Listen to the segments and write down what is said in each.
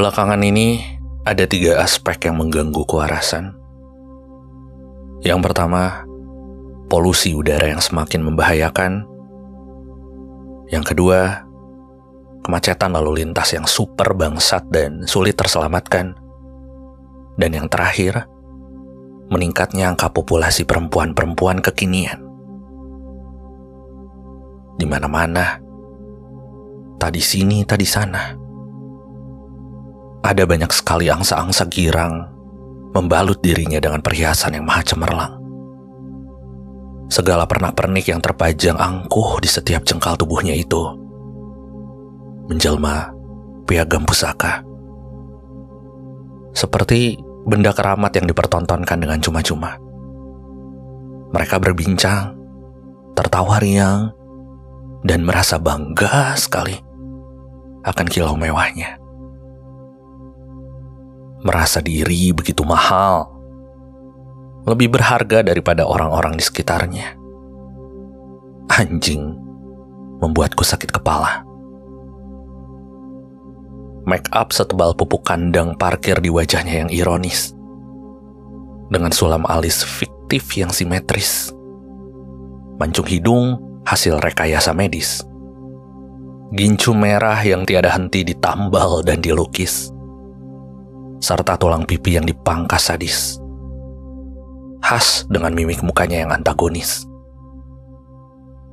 Belakangan ini ada tiga aspek yang mengganggu kewarasan. Yang pertama, polusi udara yang semakin membahayakan. Yang kedua, kemacetan lalu lintas yang super bangsat dan sulit terselamatkan. Dan yang terakhir, meningkatnya angka populasi perempuan-perempuan kekinian. Di mana-mana, tadi sini, tadi sana. Ada banyak sekali angsa-angsa girang membalut dirinya dengan perhiasan yang maha cemerlang. Segala pernak-pernik yang terpajang angkuh di setiap jengkal tubuhnya itu menjelma piagam pusaka. Seperti benda keramat yang dipertontonkan dengan cuma-cuma. Mereka berbincang, tertawa riang, dan merasa bangga sekali akan kilau mewahnya merasa diri begitu mahal, lebih berharga daripada orang-orang di sekitarnya. Anjing membuatku sakit kepala. Make up setebal pupuk kandang parkir di wajahnya yang ironis. Dengan sulam alis fiktif yang simetris. Mancung hidung hasil rekayasa medis. Gincu merah yang tiada henti ditambal dan dilukis serta tulang pipi yang dipangkas sadis. Khas dengan mimik mukanya yang antagonis.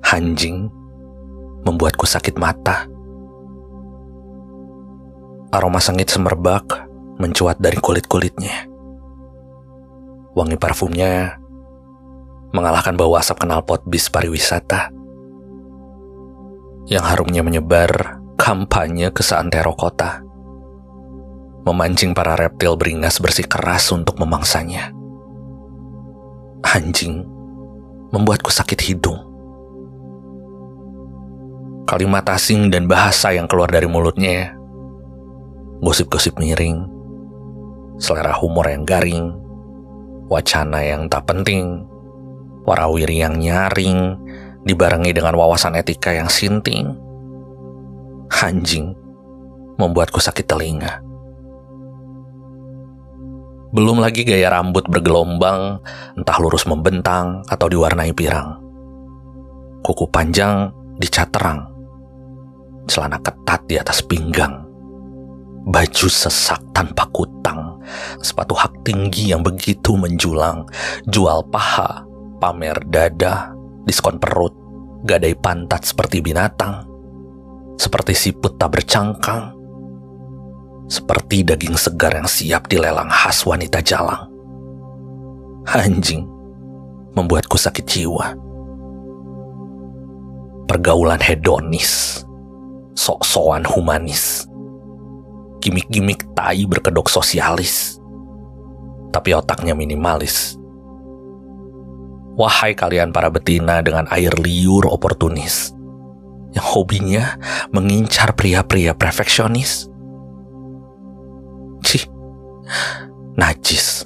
Hanjing membuatku sakit mata. Aroma sengit semerbak mencuat dari kulit-kulitnya. Wangi parfumnya mengalahkan bau asap knalpot bis pariwisata yang harumnya menyebar kampanye ke seantero kota memancing para reptil beringas bersikeras untuk memangsanya. Anjing membuatku sakit hidung. Kalimat asing dan bahasa yang keluar dari mulutnya, gosip-gosip miring, selera humor yang garing, wacana yang tak penting, warawiri yang nyaring, dibarengi dengan wawasan etika yang sinting. Anjing membuatku sakit telinga. Belum lagi gaya rambut bergelombang, entah lurus membentang atau diwarnai pirang. Kuku panjang dicat terang. Celana ketat di atas pinggang. Baju sesak tanpa kutang. Sepatu hak tinggi yang begitu menjulang. Jual paha, pamer dada, diskon perut, gadai pantat seperti binatang. Seperti siput tak bercangkang seperti daging segar yang siap dilelang khas wanita jalang. Anjing membuatku sakit jiwa. Pergaulan hedonis, sok-sokan humanis, gimik-gimik tai berkedok sosialis, tapi otaknya minimalis. Wahai kalian para betina dengan air liur oportunis, yang hobinya mengincar pria-pria perfeksionis, najis.